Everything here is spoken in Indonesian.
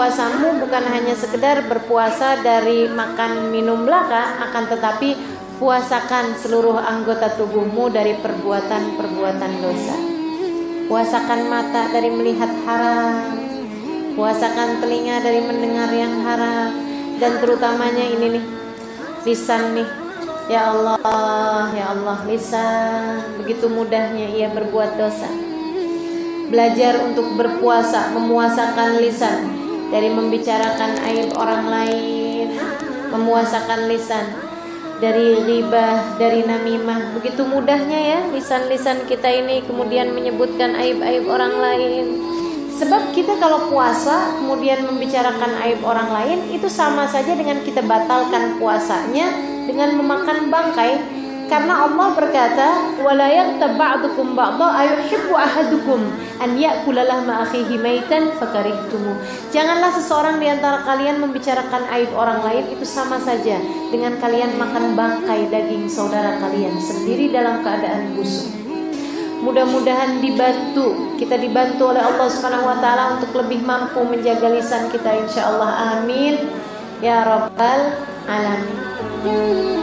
puasamu bukan hanya sekedar berpuasa dari makan minum belaka, akan tetapi puasakan seluruh anggota tubuhmu dari perbuatan-perbuatan dosa. Puasakan mata dari melihat haram, puasakan telinga dari mendengar yang haram, dan terutamanya ini nih, lisan nih. Ya Allah, ya Allah, lisan. Begitu mudahnya ia berbuat dosa. Belajar untuk berpuasa, memuasakan lisan dari membicarakan aib orang lain, memuasakan lisan dari riba, dari namimah. Begitu mudahnya ya lisan-lisan kita ini kemudian menyebutkan aib-aib orang lain. Sebab kita kalau puasa kemudian membicarakan aib orang lain itu sama saja dengan kita batalkan puasanya dengan memakan bangkai karena Allah berkata, "Wala yaghtab ba'dukum ba'dha ayuhibbu ahadukum an ya'kula lahma akhihi maitan fakarihtumu." Janganlah seseorang di antara kalian membicarakan aib orang lain itu sama saja dengan kalian makan bangkai daging saudara kalian sendiri dalam keadaan busuk. Mudah-mudahan dibantu, kita dibantu oleh Allah Subhanahu wa taala untuk lebih mampu menjaga lisan kita insyaallah. Amin. Ya rabbal alamin.